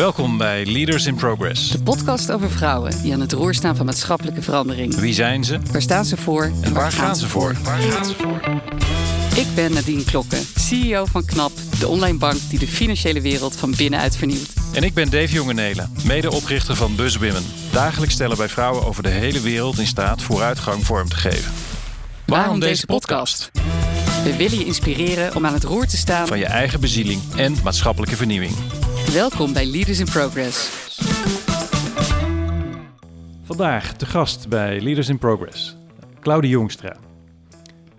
Welkom bij Leaders in Progress. De podcast over vrouwen die aan het roer staan van maatschappelijke verandering. Wie zijn ze? Waar staan ze voor? En waar gaan ze voor? Waar gaan ze voor? Ik ben Nadine Klokken, CEO van KNAP, de online bank die de financiële wereld van binnenuit vernieuwt. En ik ben Dave Jongenelen, medeoprichter van BuzzWomen. Dagelijks stellen wij vrouwen over de hele wereld in staat vooruitgang vorm te geven. Waarom deze podcast? We willen je inspireren om aan het roer te staan Van je eigen bezieling en maatschappelijke vernieuwing. Welkom bij Leaders in Progress. Vandaag te gast bij Leaders in Progress, Claudie Jongstra.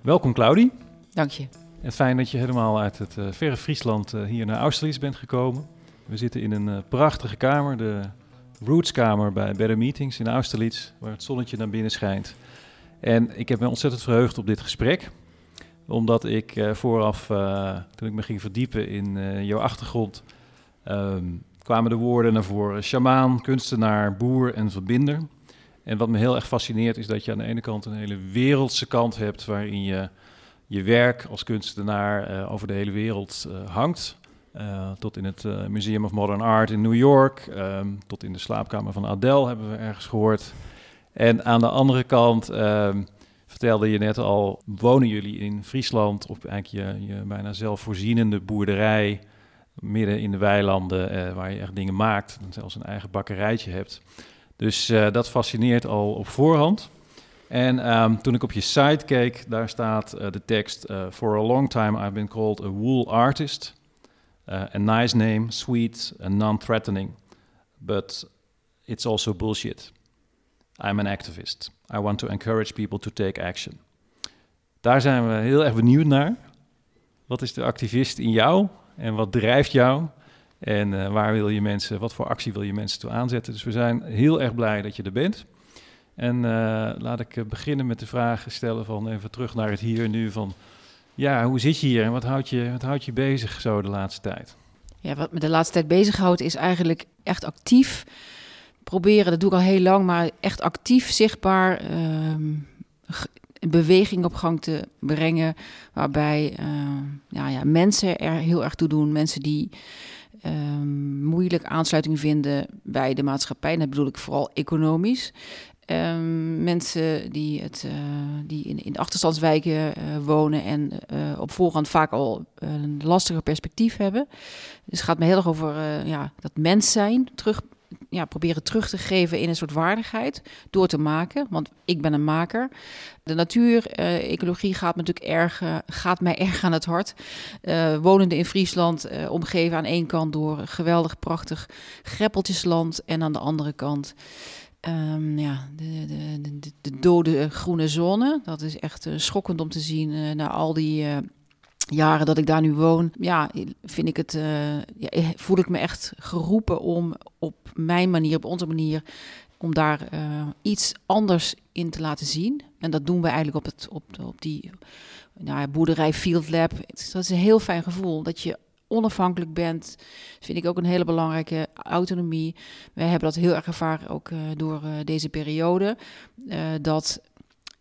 Welkom Claudie. Dank je. En fijn dat je helemaal uit het eh, verre Friesland eh, hier naar Austerlitz bent gekomen. We zitten in een eh, prachtige kamer, de Rootskamer bij Better Meetings in Austerlitz, waar het zonnetje naar binnen schijnt. En ik heb me ontzettend verheugd op dit gesprek, omdat ik eh, vooraf, eh, toen ik me ging verdiepen in eh, jouw achtergrond, ehm, kwamen de woorden naar voren: shamaan, kunstenaar, boer en verbinder. En wat me heel erg fascineert is dat je aan de ene kant een hele wereldse kant hebt, waarin je je werk als kunstenaar eh, over de hele wereld eh, hangt. Eh, tot in het Museum of Modern Art in New York, ehm, tot in de slaapkamer van Adele hebben we ergens gehoord. En aan de andere kant ehm, vertelde je net al, wonen jullie in Friesland op eigenlijk je, je bijna zelfvoorzienende boerderij, midden in de weilanden, eh, waar je echt dingen maakt zelfs een eigen bakkerijtje hebt. Dus eh, dat fascineert al op voorhand. En ehm, toen ik op je site keek, daar staat eh, de tekst: For a long time I've been called a wool artist. A nice name, sweet and non-threatening, but it's also bullshit. I'm an activist. I want to encourage people to take action. Daar zijn we heel erg benieuwd naar. Wat is de activist in jou en wat drijft jou? En eh, waar wil je mensen, wat voor actie wil je mensen toe aanzetten? Dus we zijn heel erg blij dat je er bent. En eh, laat ik eh, beginnen met de vraag stellen van even terug naar het hier en nu van... Ja, hoe zit je hier en wat houdt je, wat houdt je bezig zo de laatste tijd? Ja, wat me de laatste tijd bezighoudt is eigenlijk echt actief proberen, dat doe ik al heel lang, maar echt actief zichtbaar g- beweging op gang te brengen. Waarbij ehm, ja, ja, mensen er heel erg toe doen. Mensen die ehm, moeilijk aansluiting vinden bij de maatschappij. En dat bedoel ik vooral economisch. Ehm, mensen die, het, eh, die in, in achterstandswijken eh, wonen en eh, op voorhand vaak al een lastiger perspectief hebben. Dus het gaat me heel erg over ja, dat mens zijn terug, ja, proberen terug te geven in een soort waardigheid door te maken. Want ik ben een maker. De natuur, eh, ecologie gaat me natuurlijk erg, eh, gaat mij erg aan het hart. Eh, wonende in Friesland, omgeven aan één kant door geweldig prachtig greppeltjesland en aan de andere kant Ehm, ja, de, de, de, de- de dode groene zone. Dat is echt schokkend om te zien eh, na al die jaren dat ik daar nu woon. Ja, vind ik het, eh, ja, eh, voel ik me echt geroepen om op mijn manier, op onze manier, om daar eh, iets anders in te laten zien. En dat doen we eigenlijk op, het, op, op die nou boerderij Field Lab. Dat is een heel fijn gevoel dat je onafhankelijk bent. Vind ik ook een hele belangrijke autonomie. Wij hebben dat heel erg ervaren ook door deze periode. Dat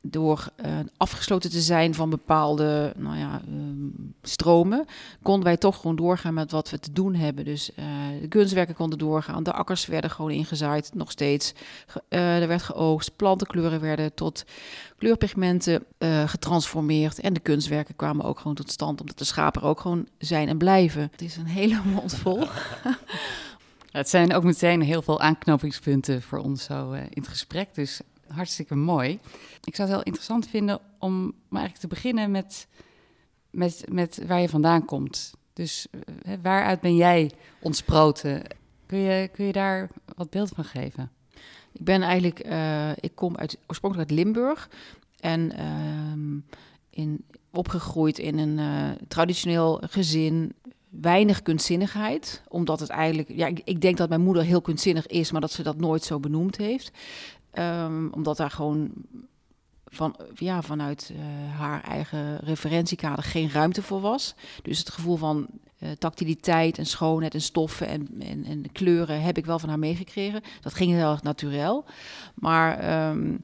door eh, afgesloten te zijn van bepaalde nou ja, ehm, stromen, konden wij toch gewoon doorgaan met wat we te doen hebben. Dus eh, de kunstwerken konden doorgaan, de akkers werden gewoon ingezaaid, nog steeds. Eh, er werd geoogst, plantenkleuren werden tot kleurpigmenten getransformeerd. En de kunstwerken kwamen ook gewoon tot stand, omdat de schapen ook gewoon zijn en blijven. Het is een hele mond vol. Het zijn ook meteen heel veel aanknopingspunten voor ons zo in het gesprek. Dus hartstikke mooi. Ik zou het heel interessant vinden om maar eigenlijk te beginnen met, met, met waar je vandaan komt. Dus eh, waaruit ben jij ontsproten? Kun je, kun je daar wat beeld van geven? Ik ben eigenlijk, eh, ik kom uit, oorspronkelijk uit Limburg en ehm, in, opgegroeid in een eh, traditioneel gezin. Weinig kunstzinnigheid, omdat het eigenlijk, ja, ik, ik denk dat mijn moeder heel kunstzinnig is, maar dat ze dat nooit zo benoemd heeft. Ehm, omdat daar gewoon van, ja, vanuit eh, haar eigen referentiekader geen ruimte voor was. Dus het gevoel van eh, tactiliteit en schoonheid en stoffen en, en, en kleuren heb ik wel van haar meegekregen. Dat ging heel erg natuurlijk. Maar ehm,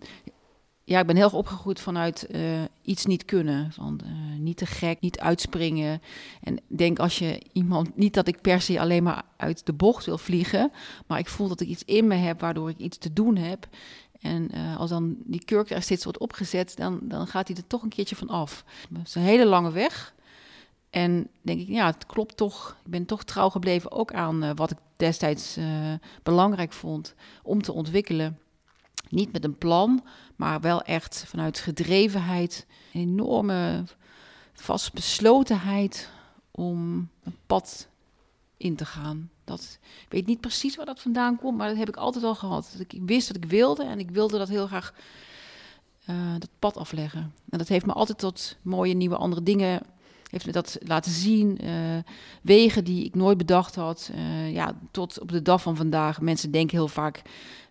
ja, ik ben heel erg opgegroeid vanuit eh, iets niet kunnen. Van, eh, niet te gek, niet uitspringen. En denk als je iemand, niet dat ik per se alleen maar uit de bocht wil vliegen, maar ik voel dat ik iets in me heb waardoor ik iets te doen heb. En uh, als dan die kurk er steeds wordt opgezet, dan, dan gaat hij er toch een keertje van af. Het is een hele lange weg. En denk ik, ja, het klopt toch. Ik ben toch trouw gebleven ook aan wat ik destijds belangrijk vond om te ontwikkelen. Niet met een plan, maar wel echt vanuit gedrevenheid, enorme vastbeslotenheid om een pad in te gaan. Dat, ik weet niet precies waar dat vandaan komt, maar dat heb ik altijd al gehad. Ik wist wat ik wilde en ik wilde dat heel graag uh, dat pad afleggen. En dat heeft me altijd tot mooie nieuwe andere dingen heeft me dat laten zien. Uh, wegen die ik nooit bedacht had. Uh, ja, tot op de dag van vandaag. Mensen denken heel vaak,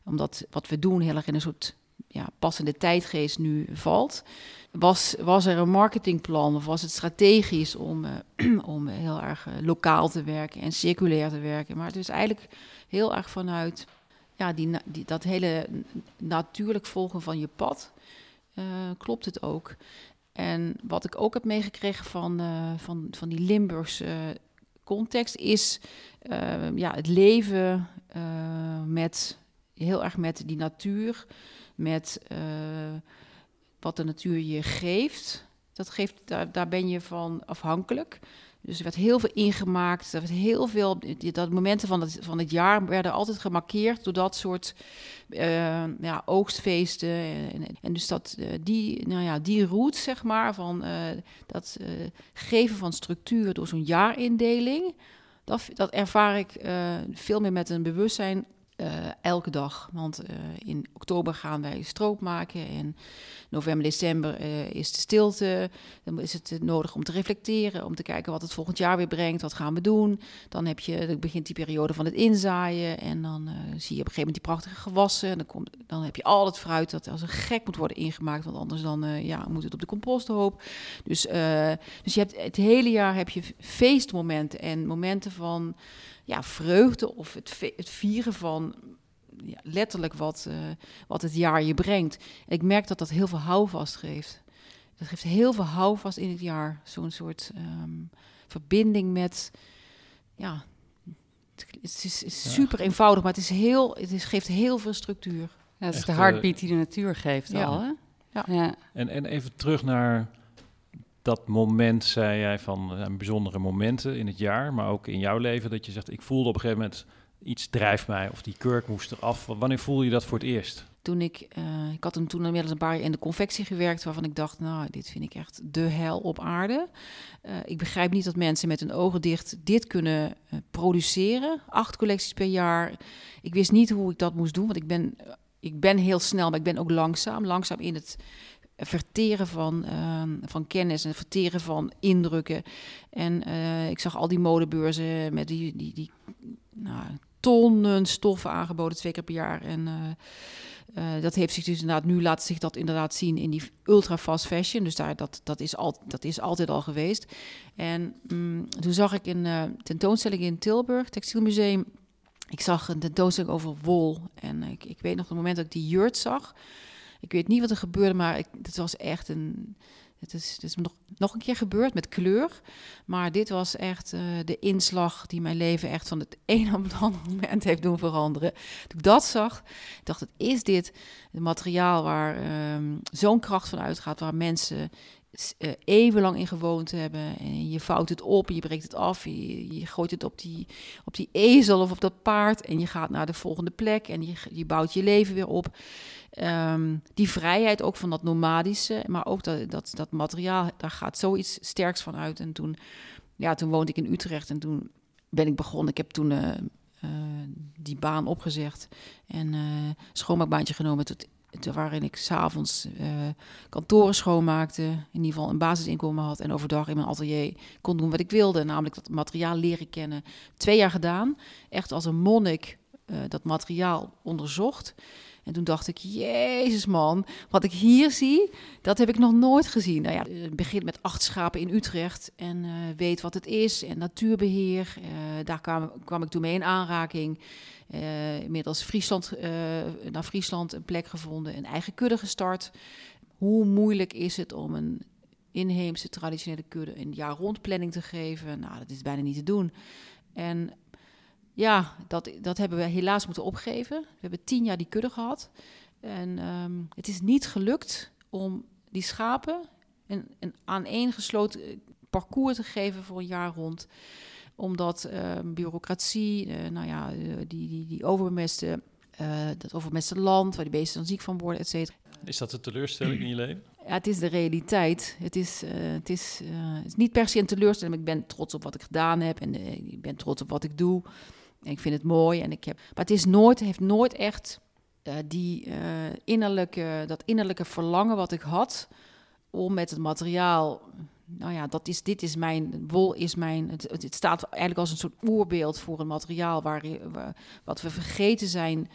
omdat wat we doen heel erg in een soort ja, passende tijdgeest nu valt. Was, was er een marketingplan of was het strategisch om, uh, om heel erg lokaal te werken en circulair te werken? Maar het is eigenlijk heel erg vanuit ja, die, die, dat hele natuurlijk volgen van je pad. klopt het ook. En wat ik ook heb meegekregen van, van, van die Limburgse context is ja, het leven met heel erg met die natuur, met wat de natuur je geeft. Dat geeft daar, ben je van afhankelijk. Dus er werd heel veel ingemaakt. Er werd heel veel. Dat momenten van het, van het jaar werden altijd gemarkeerd door dat soort uh, ja, oogstfeesten. En, dus dat, uh, die, nou ja, die route, zeg maar, van dat geven van structuur door zo'n jaarindeling. Dat, dat ervaar ik veel meer met een bewustzijn uh, elke dag. Want uh, in oktober gaan wij stroop maken. En november, december uh, is de stilte. Dan is het nodig om te reflecteren, om te kijken wat het volgend jaar weer brengt. Wat gaan we doen? Dan, heb je, dan begint die periode van het inzaaien. En dan zie je op een gegeven moment die prachtige gewassen. En dan, komt, dan heb je al het fruit dat als een gek moet worden ingemaakt. Want anders dan, ja, moet het op de composthoop. Dus, dus je hebt het hele jaar heb je feestmomenten en momenten van ja, vreugde of het, het vieren van ja, letterlijk wat, uh, wat het jaar je brengt. En ik merk dat dat heel veel houvast geeft. Dat geeft heel veel houvast in het jaar. Zo'n soort um, verbinding met, ja, het is, het is super ja. eenvoudig, maar het, is heel, het is, geeft heel veel structuur. Ja, het is Echt, de heartbeat die de natuur geeft ja. al, hè? Ja. ja. En, en even terug naar dat moment, zei jij, van uh, bijzondere momenten in het jaar, maar ook in jouw leven, dat je zegt, ik voelde op een gegeven moment iets drijft mij of die kurk moest eraf. Wanneer voelde je dat voor het eerst? Toen ik, uh, ik had toen, toen inmiddels een paar jaar in de confectie gewerkt, waarvan ik dacht, nou, dit vind ik echt de hel op aarde. Uh, ik begrijp niet dat mensen met hun ogen dicht dit kunnen produceren. Acht collecties per jaar. Ik wist niet hoe ik dat moest doen, want ik ben, ik ben heel snel, maar ik ben ook langzaam. Langzaam in het verteren van, uh, van kennis en verteren van indrukken. En uh, ik zag al die modebeurzen met die, die, die nou, tonnen stoffen aangeboden twee keer per jaar. En uh, dat heeft zich dus inderdaad, nu laat zich dat inderdaad zien in die ultra fast fashion. Dus daar, dat, dat, is al, dat is altijd al geweest. En um, toen zag ik een tentoonstelling in Tilburg, Textielmuseum. Ik zag een tentoonstelling over wol. En ik, ik weet nog het moment dat ik die jurt zag. Ik weet niet wat er gebeurde, maar ik, het was echt een. Het is, het is nog, nog een keer gebeurd met kleur. Maar dit was echt uh, de inslag die mijn leven echt van het een op het andere moment heeft doen veranderen. Toen ik dat zag, dacht ik, is dit het materiaal waar um, zo'n kracht van uitgaat, waar mensen uh, eeuwenlang in gewoond hebben. En je vouwt het op, je breekt het af, je, je, gooit het op die, op die ezel of op dat paard en je gaat naar de volgende plek en je, je bouwt je leven weer op. Um, die vrijheid ook van dat nomadische, maar ook dat, dat, dat materiaal, daar gaat zoiets sterks van uit. En toen, ja, toen woonde ik in Utrecht en toen ben ik begonnen. Ik heb toen uh, uh, die baan opgezegd en uh, schoonmaakbaantje genomen waarin ik s'avonds kantoren schoonmaakte, in ieder geval een basisinkomen had en overdag in mijn atelier kon doen wat ik wilde, namelijk dat materiaal leren kennen. Twee jaar gedaan, echt als een monnik dat materiaal onderzocht. En toen dacht ik, jezus man, wat ik hier zie, dat heb ik nog nooit gezien. Nou ja, het begint met acht schapen in Utrecht en uh, weet wat het is en natuurbeheer. Uh, daar kwam, kwam ik toen mee in aanraking. Uh, inmiddels Friesland, naar Friesland een plek gevonden, een eigen kudde gestart. hoe moeilijk is het om een inheemse traditionele kudde een jaar rond planning te geven? Nou, dat is bijna niet te doen. En ja, dat, dat hebben we helaas moeten opgeven. We hebben tien jaar die kudde gehad. En ehm, het is niet gelukt om die schapen een, een aaneengesloten eh, parcours te geven voor een jaar rond. Omdat uh, bureaucratie, uh, nou ja, die, die, die dat overbemeste land, waar die beesten dan ziek van worden, et cetera. Is dat een teleurstelling in je leven? Ja, het is de realiteit. Het is, het is, het is niet per se een teleurstelling. Ik ben trots op wat ik gedaan heb en ik ben trots op wat ik doe. Ik vind het mooi. En ik heb, maar het is nooit, heeft nooit echt die innerlijke, dat innerlijke verlangen wat ik had om met het materiaal. Nou ja, dat is, dit is mijn, wol is mijn, het, het staat eigenlijk als een soort oerbeeld voor een materiaal waar, wat we vergeten zijn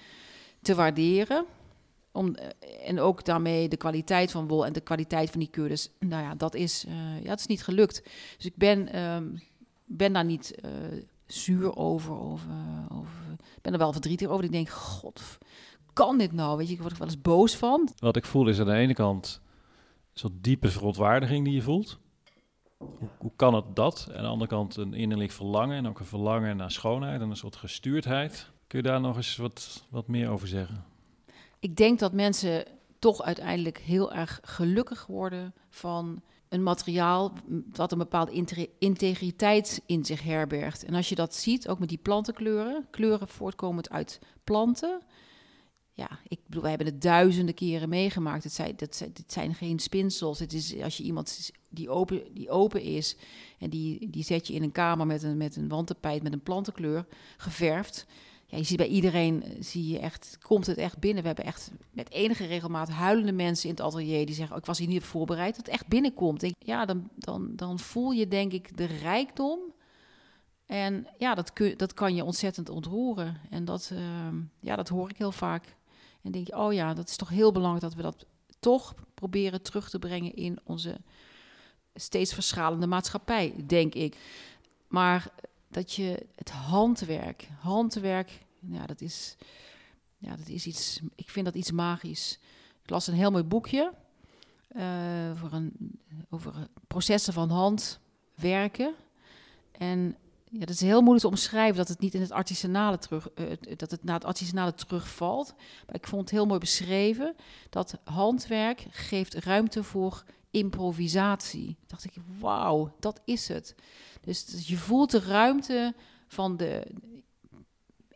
te waarderen. Om, eh, en ook daarmee de kwaliteit van wol en de kwaliteit van die keurders. Nou ja, dat is, uh, ja, dat is niet gelukt. Dus ik ben, um, ben daar niet zuur over, of, uh, of ben er wel verdrietig over. Ik denk, god, kan dit nou? Weet je, ik word er wel eens boos van. Wat ik voel is aan de ene kant soort diepe verontwaardiging die je voelt. Hoe, hoe, kan het dat? En aan de andere kant een innerlijk verlangen en ook een verlangen naar schoonheid en een soort gestuurdheid. Kun je daar nog eens wat, wat meer over zeggen? Ik denk dat mensen toch uiteindelijk heel erg gelukkig worden van een materiaal dat een bepaalde integriteit in zich herbergt. En als je dat ziet, ook met die plantenkleuren, kleuren voortkomend uit planten, ja, ik bedoel, wij hebben het duizenden keren meegemaakt. Het zijn, dat, dit zijn geen spinsels. Het is als je iemand die open, die open is en die, die zet je in een kamer met een, met een wandtapijt met een plantenkleur geverfd. Ja, je ziet bij iedereen, eh, zie je echt, komt het echt binnen. We hebben echt met enige regelmaat huilende mensen in het atelier die zeggen: oh, Ik was hier niet op voorbereid. Dat het echt binnenkomt. Denk, ja, dan, dan, dan voel je denk ik de rijkdom. En ja, dat, kun, dat kan je ontzettend ontroeren. En dat, uh, ja, dat hoor ik heel vaak. En denk je, oh ja, dat is toch heel belangrijk dat we dat toch proberen terug te brengen in onze steeds verschalende maatschappij, denk ik. Maar dat je het handwerk, handwerk, ja, dat is, ja, dat is iets, ik vind dat iets magisch. Ik las een heel mooi boekje uh, over, een, over processen van handwerken. En ja, dat is heel moeilijk te omschrijven dat het niet in het artisanale terug, uh, dat het naar het artisanale terugvalt. Maar ik vond het heel mooi beschreven dat handwerk geeft ruimte voor improvisatie. Dacht ik, wauw, dat is het. Dus, je voelt de ruimte van de,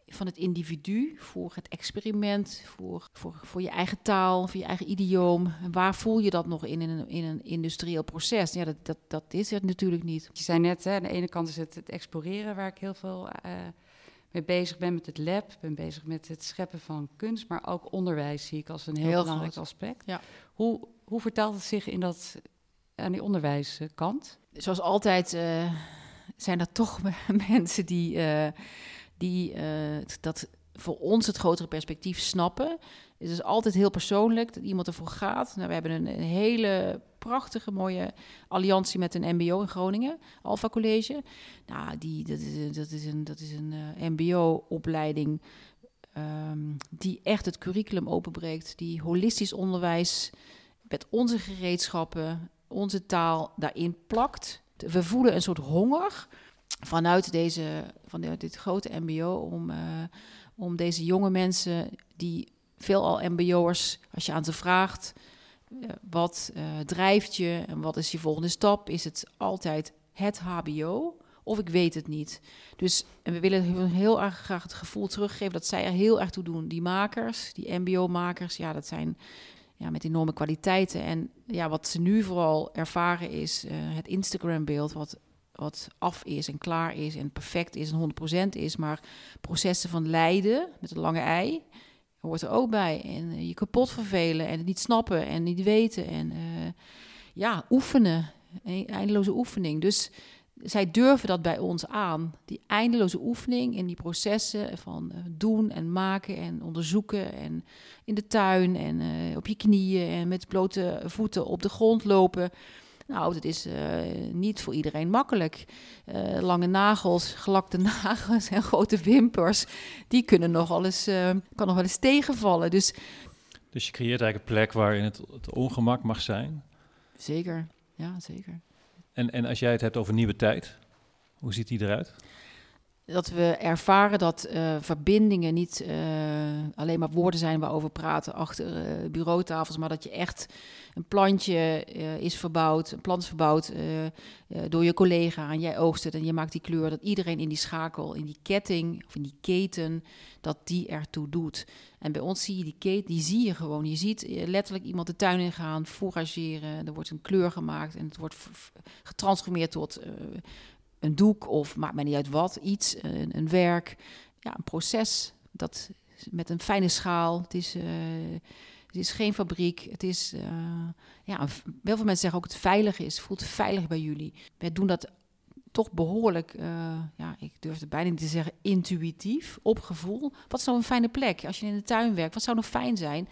van het individu, voor het experiment, voor, voor, voor je eigen taal, voor je eigen idioom. Waar voel je dat nog in, in, een, in een industrieel proces? Ja, dat, dat, dat is het natuurlijk niet. Je zei net, hè, aan de ene kant is het het exploreren waar ik heel veel uh, mee bezig ben met het lab. ben bezig met het scheppen van kunst, maar ook onderwijs zie ik als een heel, heel belangrijk aspect. Ja. Hoe, hoe vertaalt het zich in dat, aan die onderwijskant? Zoals altijd uh, zijn er toch mensen die... Uh, die uh, dat voor ons het grotere perspectief snappen. Het is altijd heel persoonlijk dat iemand ervoor gaat. Nou, we hebben een, een hele prachtige, mooie alliantie met een MBO in Groningen, Alpha College. Nou, die, dat, is, dat is een, dat is een uh, MBO-opleiding um, die echt het curriculum openbreekt, die holistisch onderwijs met onze gereedschappen, onze taal daarin plakt. We voelen een soort honger vanuit, deze, vanuit dit grote MBO om, uh, om deze jonge mensen die veelal MBO'ers, als je aan ze vraagt, wat uh, drijft je en wat is je volgende stap, is het altijd het HBO of ik weet het niet. Dus en we willen heel erg graag het gevoel teruggeven dat zij er heel erg toe doen. Die makers, die MBO-makers, ja, dat zijn ja, met enorme kwaliteiten. En ja, wat ze nu vooral ervaren is het Instagram-beeld, wat wat af is en klaar is en perfect is en 100% is, maar processen van lijden met een lange ei hoort er ook bij. En uh, je kapot vervelen en het niet snappen en niet weten en uh, ja, oefenen, een eindeloze oefening. Dus zij durven dat bij ons aan, die eindeloze oefening in die processen van uh, doen en maken en onderzoeken en in de tuin en op je knieën en met blote voeten op de grond lopen. Nou, dat is uh, niet voor iedereen makkelijk. Uh, lange nagels, gelakte nagels en grote wimpers, die kunnen nog wel eens, uh, kan nog wel eens tegenvallen. Dus Dus je creëert eigenlijk een plek waarin het, het ongemak mag zijn. Zeker, ja, zeker. En, en als jij het hebt over nieuwe tijd, hoe ziet die eruit? Dat we ervaren dat uh, verbindingen niet uh, alleen maar woorden zijn waarover praten achter uh, bureautafels, maar dat je echt een plantje is verbouwd, een plant is verbouwd door je collega en jij oogst het en je maakt die kleur, dat iedereen in die schakel, in die ketting of in die keten, dat die ertoe doet. En bij ons zie je die keten, die zie je gewoon. Je ziet letterlijk iemand de tuin ingaan, fourageren, er wordt een kleur gemaakt en het wordt getransformeerd tot een doek of maakt mij niet uit wat, iets, een, een werk, ja, een proces dat met een fijne schaal. Het is, uh, het is geen fabriek. Het is, uh, ja, heel veel mensen zeggen ook het veilig is. Voelt veilig bij jullie. Wij doen dat toch behoorlijk, uh, ja, ik durf het bijna niet te zeggen, intuïtief, op gevoel. Wat nou een fijne plek als je in de tuin werkt? Wat zou nog fijn zijn?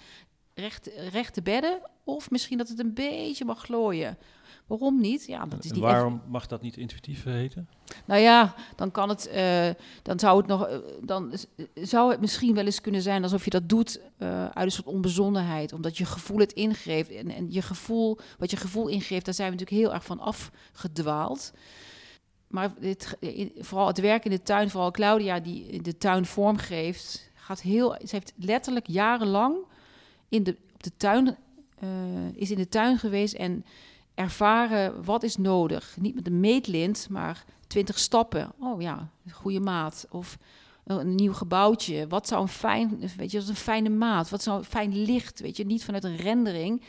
Recht, rechte bedden of misschien dat het een beetje mag glooien Waarom niet? Ja, dat is niet waarom mag dat niet intuïtief heten? Nou ja, dan kan het, uh, dan zou het nog, uh, dan zou het misschien wel eens kunnen zijn alsof je dat doet uh, uit een soort onbezonnenheid, omdat je gevoel het ingeeft en, en je gevoel, wat je gevoel ingeeft, daar zijn we natuurlijk heel erg van afgedwaald. Maar dit, vooral het werk in de tuin, vooral Claudia die de tuin vormgeeft, gaat heel, ze heeft letterlijk jarenlang in de, op de tuin, is in de tuin geweest en ervaren wat is nodig. Niet met een meetlint, maar 20 stappen. Oh ja, goede maat. Of een nieuw gebouwtje. Wat zou een fijn, weet je, is een fijne maat. Wat zou een fijn licht, weet je, niet vanuit een rendering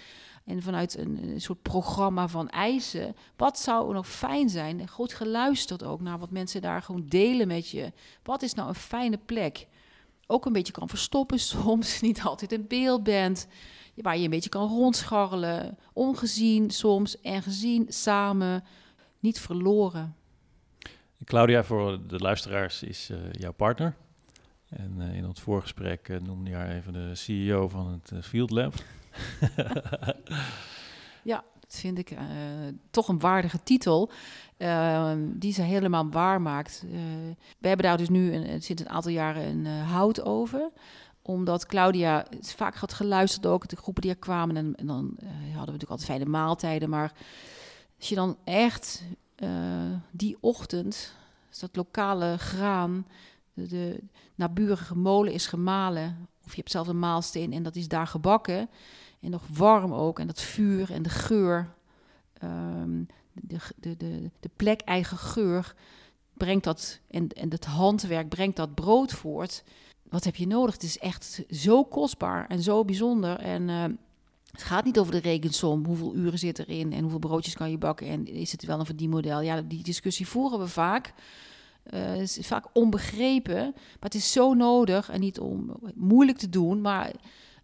en vanuit een, soort programma van eisen. Wat zou nog fijn zijn? Goed geluisterd ook naar wat mensen daar gewoon delen met je. Wat is nou een fijne plek? Ook een beetje kan verstoppen soms, niet altijd in beeld bent waar je een beetje kan rondscharrelen. Ongezien soms en gezien samen, niet verloren. Claudia, voor de luisteraars, is uh, jouw partner. En uh, in ons voorgesprek uh, noemde je haar even de CEO van het Field Lab. ja, dat vind ik toch een waardige titel. die ze helemaal waar maakt. we hebben daar dus nu een, sinds een aantal jaren een hout over omdat Claudia vaak had geluisterd ook, de groepen die er kwamen. En, dan uh, hadden we natuurlijk altijd fijne maaltijden. Maar als je dan echt uh, die ochtend, dat lokale graan, de, naburige molen is gemalen. Of je hebt zelf een maalsteen en dat is daar gebakken. En nog warm ook. En dat vuur en de geur, de, de, de, de plek eigen geur, brengt dat, en, en het handwerk brengt dat brood voort wat heb je nodig? Het is echt zo kostbaar en zo bijzonder. En uh, het gaat niet over de rekensom. Hoeveel uren zit erin en hoeveel broodjes kan je bakken? En is het wel een verdienmodel? Ja, die discussie voeren we vaak. Uh, het is vaak onbegrepen, maar het is zo nodig en niet om moeilijk te doen, maar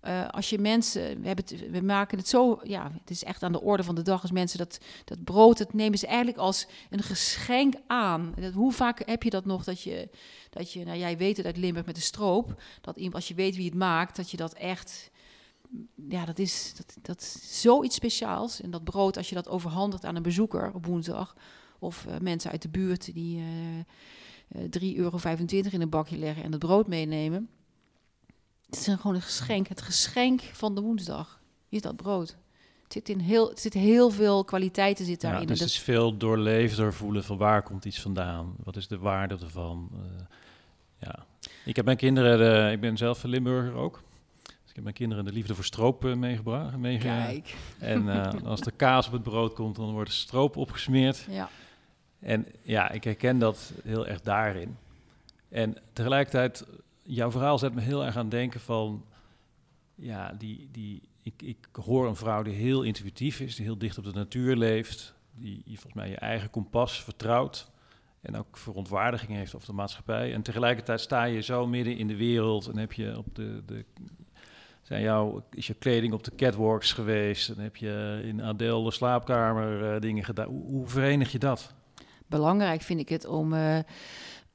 uh, als je mensen, we, hebben we maken het zo, ja, het is echt aan de orde van de dag als mensen dat, dat brood, dat nemen ze eigenlijk als een geschenk aan. Dat, hoe vaak heb je dat nog dat je, dat je, nou jij weet het uit Limburg met de stroop, dat als je weet wie het maakt, dat je dat echt, ja, dat is, dat, dat zoiets speciaals. En dat brood, als je dat overhandigt aan een bezoeker op woensdag, of uh, mensen uit de buurt die uh, uh, 3,25 euro in een bakje leggen en het brood meenemen het is gewoon een geschenk. Het geschenk van de woensdag is dat brood. Het zit, in heel, het zit heel veel kwaliteiten zit daarin. Ja, dus het is veel doorleefder voelen van waar komt iets vandaan? Wat is de waarde ervan? Uh, ja. Ik heb mijn kinderen, ik ben zelf een Limburger ook. Dus ik heb mijn kinderen de liefde voor stroop uh, meegebracht. Kijk. En als de kaas op het brood komt, dan wordt stroop opgesmeerd. Ja. En ja, ik herken dat heel erg daarin. En tegelijkertijd jouw verhaal zet me heel erg aan denken van, ja, die, die, ik, ik hoor een vrouw die heel intuïtief is, die heel dicht op de natuur leeft, die, volgens mij je eigen kompas vertrouwt en ook verontwaardiging heeft over de maatschappij. En tegelijkertijd sta je zo midden in de wereld en heb je op de, de zijn jou, is je kleding op de catwalks geweest en heb je in Adele de slaapkamer uh, dingen gedaan. Hoe, verenig je dat? Belangrijk vind ik het om uh,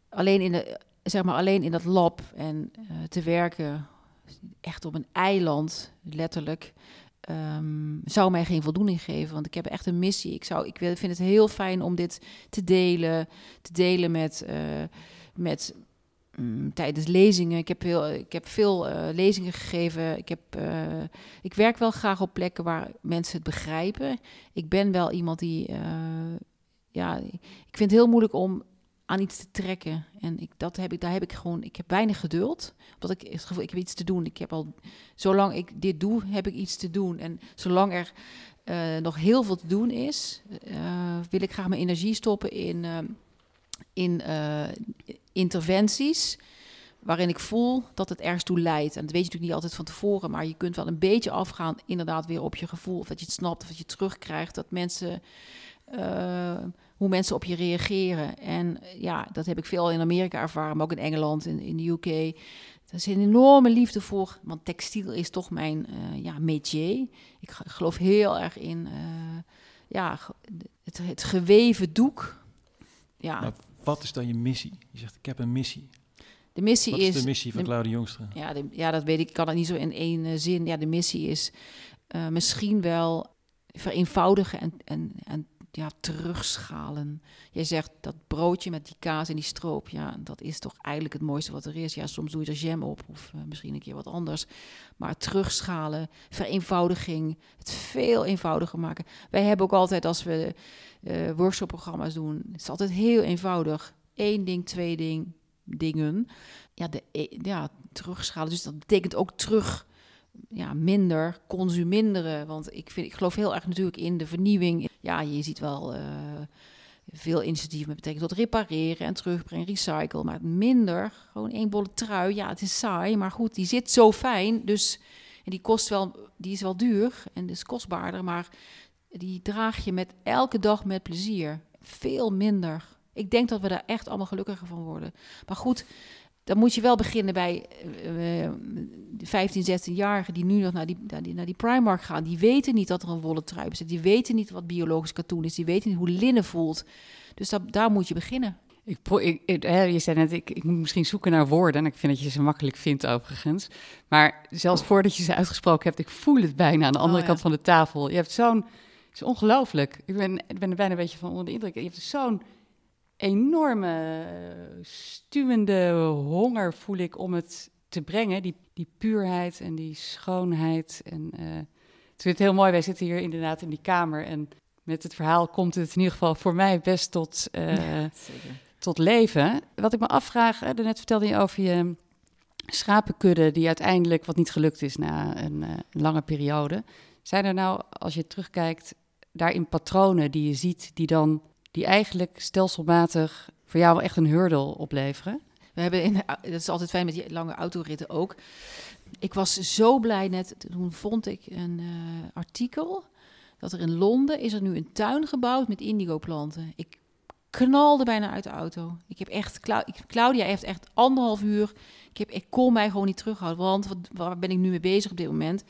alleen in de zeg maar alleen in dat lab en uh, te werken, echt op een eiland, letterlijk, um, zou mij geen voldoening geven. Want ik heb echt een missie. Ik, zou, ik vind het heel fijn om dit te delen, te delen met, uh, met mm, tijdens lezingen. Ik heb, heel, ik heb veel uh, lezingen gegeven. Ik, heb, ik werk wel graag op plekken waar mensen het begrijpen. Ik ben wel iemand die. Ja, ik vind het heel moeilijk om aan iets te trekken. En ik, dat heb ik, daar heb ik gewoon. Ik heb weinig geduld. Omdat ik het gevoel, ik heb iets te doen. Ik heb al. Zolang ik dit doe, heb ik iets te doen. En zolang er nog heel veel te doen is, wil ik graag mijn energie stoppen in in uh, interventies waarin ik voel dat het ergens toe leidt. En dat weet je natuurlijk niet altijd van tevoren, maar je kunt wel een beetje afgaan, inderdaad, weer op je gevoel. Of dat je het snapt, of dat je het terugkrijgt. Dat mensen, hoe mensen op je reageren. En ja, dat heb ik veel in Amerika ervaren, maar ook in Engeland, in, in de UK. Er is een enorme liefde voor, want textiel is toch mijn uh, ja, métier. Ik geloof heel erg in ja, het, het geweven doek. Ja. Wat is dan je missie? Je zegt, ik heb een missie. De missie Wat is... de missie van Claudia Jongstra? Ja, de, ja, dat weet ik. Ik kan het niet zo in één uh, zin. Ja, de missie is misschien wel vereenvoudigen en, en, en ja, terugschalen. Jij zegt dat broodje met die kaas en die stroop, ja, dat is toch eigenlijk het mooiste wat er is. Ja, soms doe je er jam op of uh, misschien een keer wat anders. Maar terugschalen, vereenvoudiging, het veel eenvoudiger maken. Wij hebben ook altijd als we uh, workshopprogramma's doen, het is altijd heel eenvoudig. Eén ding, twee ding, dingen. Ja, de, e, ja, terugschalen. Dus dat betekent ook terug ja, minder consuminderen. Want ik, vind, ik geloof heel erg natuurlijk in de vernieuwing. Ja, je ziet wel uh, veel initiatieven met betrekking tot repareren en terugbrengen, recycle. Maar minder, gewoon één bolle trui. Ja, het is saai, maar goed, die zit zo fijn. Dus en die kost wel, die is wel duur en is kostbaarder. Maar die draag je met elke dag met plezier. Veel minder. Ik denk dat we daar echt allemaal gelukkiger van worden. Maar goed, dan moet je wel beginnen bij uh, 15, 16-jarigen die nu nog naar die, naar, die, naar die Primark gaan. Die weten niet dat er een wollen trui zit. Die weten niet wat biologisch katoen is. Die weten niet hoe linnen voelt. Dus dat, daar moet je beginnen. Ik, ik, je zei net, ik, ik moet misschien zoeken naar woorden. En ik vind dat je ze makkelijk vindt, overigens. Maar zelfs voordat je ze uitgesproken hebt, ik voel het bijna aan de andere oh, ja. kant van de tafel. Je hebt zo'n, het is ongelooflijk. Ik ben, ik ben er bijna een beetje van onder de indruk. Je hebt zo'n enorme stuwende honger voel ik om het te brengen. Die, die puurheid en die schoonheid. En uh, het is heel mooi. Wij zitten hier inderdaad in die kamer. En met het verhaal komt het in ieder geval voor mij best tot, uh, ja, tot leven. Wat ik me afvraag, hè, net vertelde je over je schapenkudde die uiteindelijk wat niet gelukt is na een uh, lange periode. Zijn er nou, als je terugkijkt, daarin patronen die je ziet die dan die eigenlijk stelselmatig voor jou echt een hurdle opleveren? We hebben in, dat is altijd fijn met die lange autoritten ook. Ik was zo blij net, toen vond ik een uh, artikel dat er in Londen is er nu een tuin gebouwd met indigo planten. Ik knalde bijna uit de auto. Ik heb echt, Claudia heeft echt anderhalf uur. Ik, heb, ik kon mij gewoon niet terughouden, want wat, waar ben ik nu mee bezig op dit moment?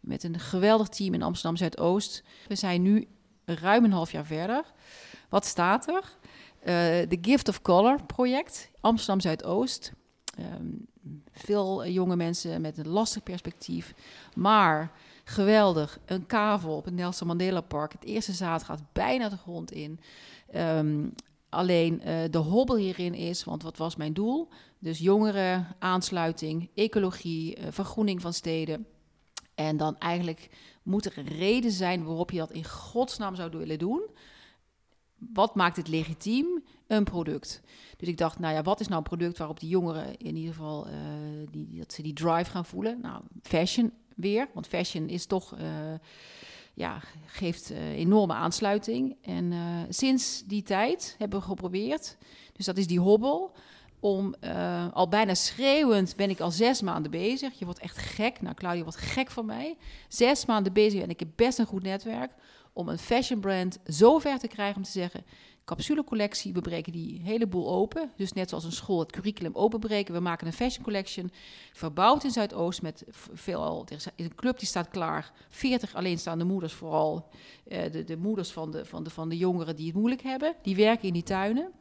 Met een geweldig team in Amsterdam Zuidoost. We zijn nu ruim een half jaar verder. Wat staat er? De uh, Gift of Color project, Amsterdam Zuidoost. Um, veel jonge mensen met een lastig perspectief. Maar geweldig, een kavel op het Nelson Mandela Park. Het eerste zaad gaat bijna de grond in. Um, alleen uh, de hobbel hierin is, want wat was mijn doel? Dus jongeren, aansluiting, ecologie, vergroening van steden. En dan eigenlijk moet er een reden zijn waarop je dat in godsnaam zou willen doen wat maakt het legitiem? Een product. Dus ik dacht, nou ja, wat is nou een product waarop die jongeren in ieder geval uh, die, dat ze die drive gaan voelen? Nou, fashion weer, want fashion is toch, uh, ja, geeft uh, enorme aansluiting. En sinds die tijd hebben we geprobeerd, dus dat is die hobbel, om al bijna schreeuwend ben ik al zes maanden bezig. Je wordt echt gek. Nou, Claudia wordt gek van mij. Zes maanden bezig en ik heb best een goed netwerk om een fashion brand zo ver te krijgen om te zeggen: capsulecollectie, we breken die hele boel open. Dus net zoals een school het curriculum openbreken, we maken een fashion collection, verbouwd in Zuidoost met veel, er is een club die staat klaar, 40 alleenstaande moeders vooral, uh, de, de moeders van de, van, de, van de jongeren die het moeilijk hebben, die werken in die tuinen.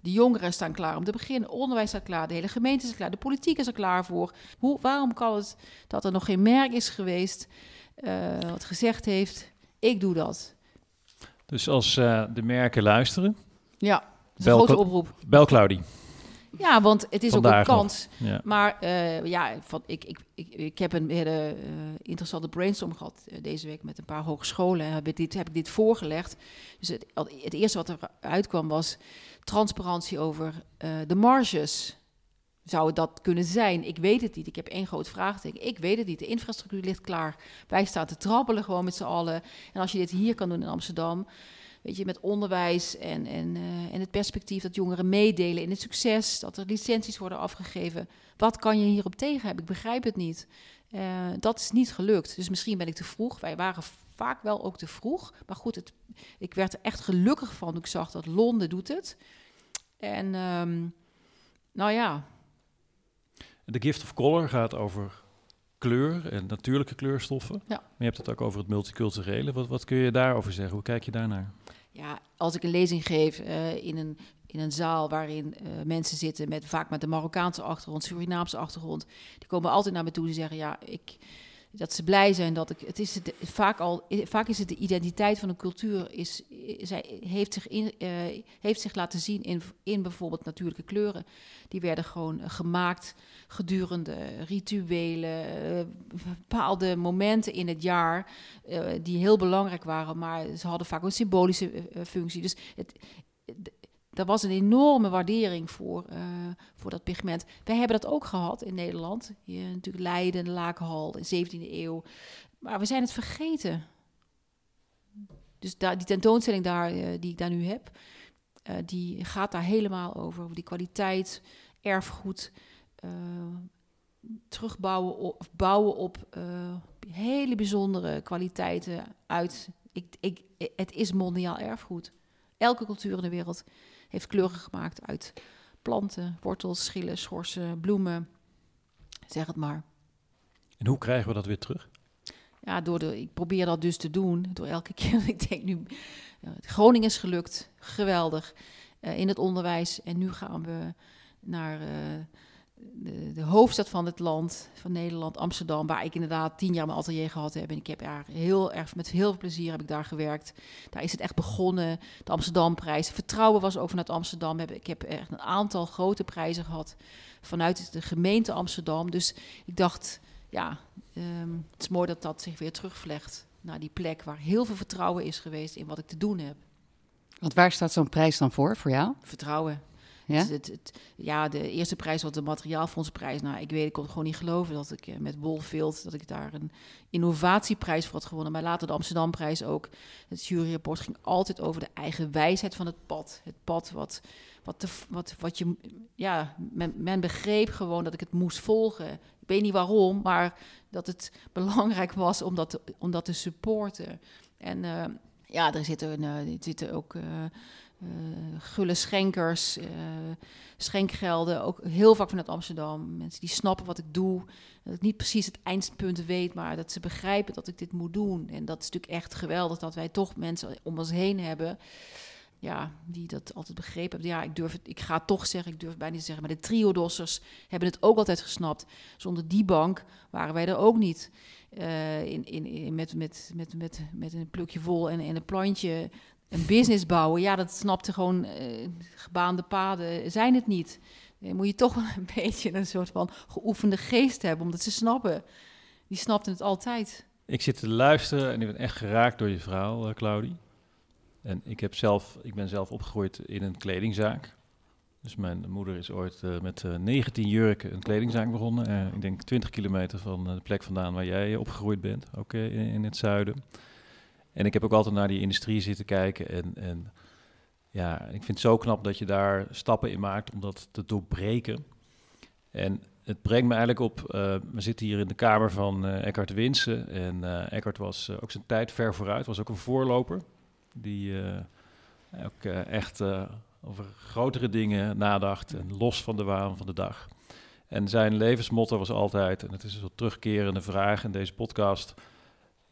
De jongeren staan klaar om te beginnen, onderwijs staat klaar, de hele gemeente is klaar, de politiek is er klaar voor. Hoe, waarom kan het dat er nog geen merk is geweest uh, wat gezegd heeft, ik doe dat. Dus als uh, de merken luisteren. Ja, dat is een grote oproep. Bel Claudie. Ja, want het is ook een kans. Ja. Maar eh, ja, van, ik, ik, ik, ik heb een hele eh, interessante brainstorm gehad eh, deze week met een paar hogescholen. En heb ik dit, heb ik dit voorgelegd. Dus het, het eerste wat eruit kwam was transparantie over eh, de marges. Zou het dat kunnen zijn? Ik weet het niet. Ik heb één groot vraagteken. Ik weet het niet. De infrastructuur ligt klaar. Wij staan te trappelen gewoon met z'n allen. En als je dit hier kan doen in Amsterdam, weet je, met onderwijs en, en, eh, en het perspectief dat jongeren meedelen in het succes, dat er licenties worden afgegeven. Wat kan je hierop tegen hebben? Ik begrijp het niet. Eh, dat is niet gelukt. Dus misschien ben ik te vroeg. Wij waren vaak wel ook te vroeg. Maar goed, het, ik werd er echt gelukkig van toen ik zag dat Londen doet het. En ehm, nou ja, De Gift of Color gaat over kleur en natuurlijke kleurstoffen. Ja. Maar je hebt het ook over het multiculturele. Wat, wat kun je daarover zeggen? Hoe kijk je daarnaar? Ja, als ik een lezing geef eh, in, een, in een zaal waarin eh, mensen zitten met vaak met een Marokkaanse achtergrond, Surinaamse achtergrond, die komen altijd naar me toe en zeggen ja, ik, dat ze blij zijn dat ik. Het is het, vaak al, vaak is het de identiteit van een cultuur is, zij heeft zich in, eh, heeft zich laten zien in, in bijvoorbeeld natuurlijke kleuren. Die werden gewoon eh, gemaakt gedurende rituelen, eh, bepaalde momenten in het jaar die heel belangrijk waren, maar ze hadden vaak een symbolische functie. Dus het, er was een enorme waardering voor, eh, voor dat pigment. Wij hebben dat ook gehad in Nederland. Hier natuurlijk Leiden, Laakhal, in de 17e eeuw. Maar we zijn het vergeten. Dus daar, die tentoonstelling daar, eh, die ik daar nu heb, eh, die gaat daar helemaal over. Over die kwaliteit, erfgoed, terugbouwen op, of bouwen op hele bijzondere kwaliteiten uit. Ik, ik, het is mondiaal erfgoed. Elke cultuur in de wereld heeft kleuren gemaakt uit planten, wortels, schillen, schorsen, bloemen. Zeg het maar. En hoe krijgen we dat weer terug? Ja, door de, ik probeer dat dus te doen. Door elke keer. Ik denk nu, Groningen is gelukt. Geweldig. eh, in het onderwijs. En nu gaan we naar eh, de, de hoofdstad van het land, van Nederland, Amsterdam. Waar ik inderdaad tien jaar mijn atelier gehad heb. En ik heb daar heel erg, met heel veel plezier heb ik daar gewerkt. Daar is het echt begonnen. De Amsterdamprijs. Vertrouwen was ook vanuit Amsterdam. Ik heb echt een aantal grote prijzen gehad. Vanuit de gemeente Amsterdam. Dus ik dacht, ja, Ehm, het is mooi dat dat zich weer terugvlecht naar die plek waar heel veel vertrouwen is geweest in wat ik te doen heb. Want waar staat zo'n prijs dan voor, voor jou? Vertrouwen. Ja? Ja, de eerste prijs was de materiaalfondsprijs. Nou, ik weet, ik kon het gewoon niet geloven dat ik eh, met Bolfield, dat ik daar een innovatieprijs voor had gewonnen. Maar later de Amsterdamprijs ook. Het juryrapport ging altijd over de eigen wijsheid van het pad. Het pad wat, wat, de, wat, wat je, ja, men, men begreep gewoon dat ik het moest volgen. Ik weet niet waarom, maar dat het belangrijk was om dat te, om dat te supporten. En eh, ja, er zitten, eh, er zitten ook gulle schenkers, eh, schenkgelden, ook heel vaak vanuit Amsterdam. Mensen die snappen wat ik doe, dat ik niet precies het eindpunt weet, maar dat ze begrijpen dat ik dit moet doen. En dat is natuurlijk echt geweldig dat wij toch mensen om ons heen hebben. Ja, die dat altijd begrepen hebben. Ja, ik durf het, ik ga toch zeggen, ik durf het bijna niet te zeggen. Maar de triodossers hebben het ook altijd gesnapt. Zonder die bank waren wij er ook niet. Eh, in, in, in, met, met, met, met, met een plukje vol en, en een plantje een business bouwen. Ja, dat snapte gewoon eh, gebaande paden zijn het niet. Dan moet je toch wel een beetje een soort van geoefende geest hebben, omdat ze snappen. Die snapten het altijd. Ik zit te luisteren en ik ben echt geraakt door je verhaal, uh, Claudie. En ik, heb zelf, ik ben zelf opgegroeid in een kledingzaak. Dus mijn moeder is ooit met uh, 19 jurken een kledingzaak begonnen. Ik denk 20 kilometer van de plek vandaan waar jij opgegroeid bent, ook in, het zuiden. En ik heb ook altijd naar die industrie zitten kijken. En, en ja, ik vind het zo knap dat je daar stappen in maakt om dat te doorbreken. En het brengt me eigenlijk op, uh, we zitten hier in de kamer van uh, Eckhart Winsen. En uh, Eckhart was ook zijn tijd ver vooruit, was ook een voorloper. Die ook echt over grotere dingen nadacht en los van de waan van de dag. En zijn levensmotto was altijd, en het is een soort terugkerende vraag in deze podcast.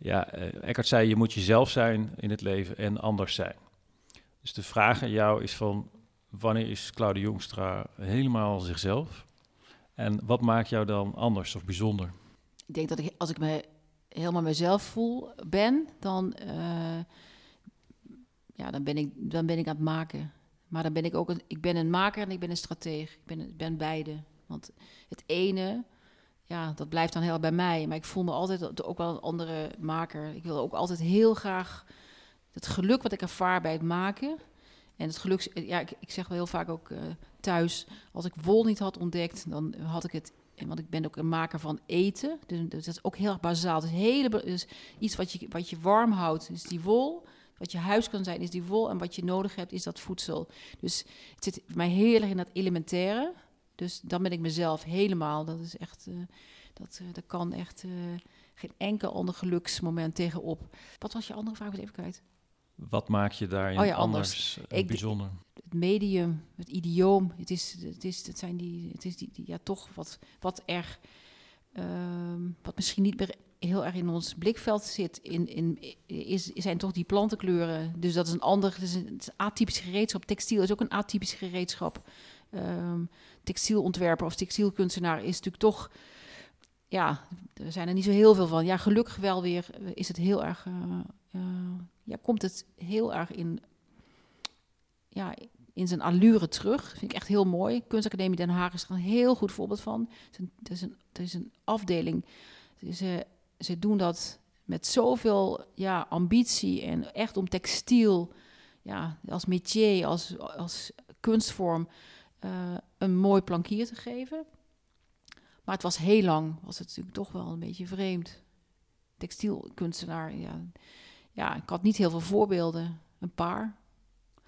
Ja, Eckhart zei, je moet jezelf zijn in het leven en anders zijn. Dus de vraag aan jou is van, wanneer is Claudia Jongstra helemaal zichzelf? En wat maakt jou dan anders of bijzonder? Ik denk dat ik, als ik me helemaal mezelf voel, ben, dan, uh, ja, dan, ben, ik, dan ben ik aan het maken. Maar dan ben ik ook een, ik ben een maker en ik ben een strateeg. Ik ben, ben beide. Want het ene, ja, dat blijft dan heel bij mij. Maar ik voel me altijd ook wel een andere maker. Ik wil ook altijd heel graag het geluk wat ik ervaar bij het maken. En het geluk, ja, ik, ik zeg wel heel vaak ook uh, thuis, als ik wol niet had ontdekt, dan had ik het want ik ben ook een maker van eten. Dus, dat is ook heel erg bazaal. Dus, hele, iets wat je, wat je warm houdt, is die wol. Wat je huis kan zijn, is die wol. En wat je nodig hebt, is dat voedsel. Dus het zit mij heel erg in dat elementaire. Dus dan ben ik mezelf helemaal. Dat is echt, uh, dat, uh, dat kan echt uh, geen enkel ander geluksmoment tegenop. Wat was je andere vraag? Ik even kwijt. Wat maak je daarin oh ja, anders, anders ik, bijzonder? Het medium, het idioom, het is, het is, het zijn die, het is die, die ja toch wat, wat erg, uh, wat misschien niet meer heel erg in ons blikveld zit, in, in, is, zijn toch die plantenkleuren. Dus dat is een ander, het is een, het is atypisch gereedschap. Textiel is ook een atypisch gereedschap. Um, textielontwerper of textielkunstenaar is natuurlijk toch, ja, er zijn er niet zo heel veel van. Ja, gelukkig wel weer is het heel erg, uh, uh, ja, komt het heel erg in, ja, in zijn allure terug. vind ik echt heel mooi. Kunstacademie Den Haag is er een heel goed voorbeeld van. Het is een, het is een, afdeling. Ze, ze doen dat met zoveel ja, ambitie en echt om textiel, ja, als métier, als, als kunstvorm, een mooi plankier te geven. Maar het was heel lang, was het natuurlijk toch wel een beetje vreemd. Textielkunstenaar, ja. Ja, ik had niet heel veel voorbeelden, een paar.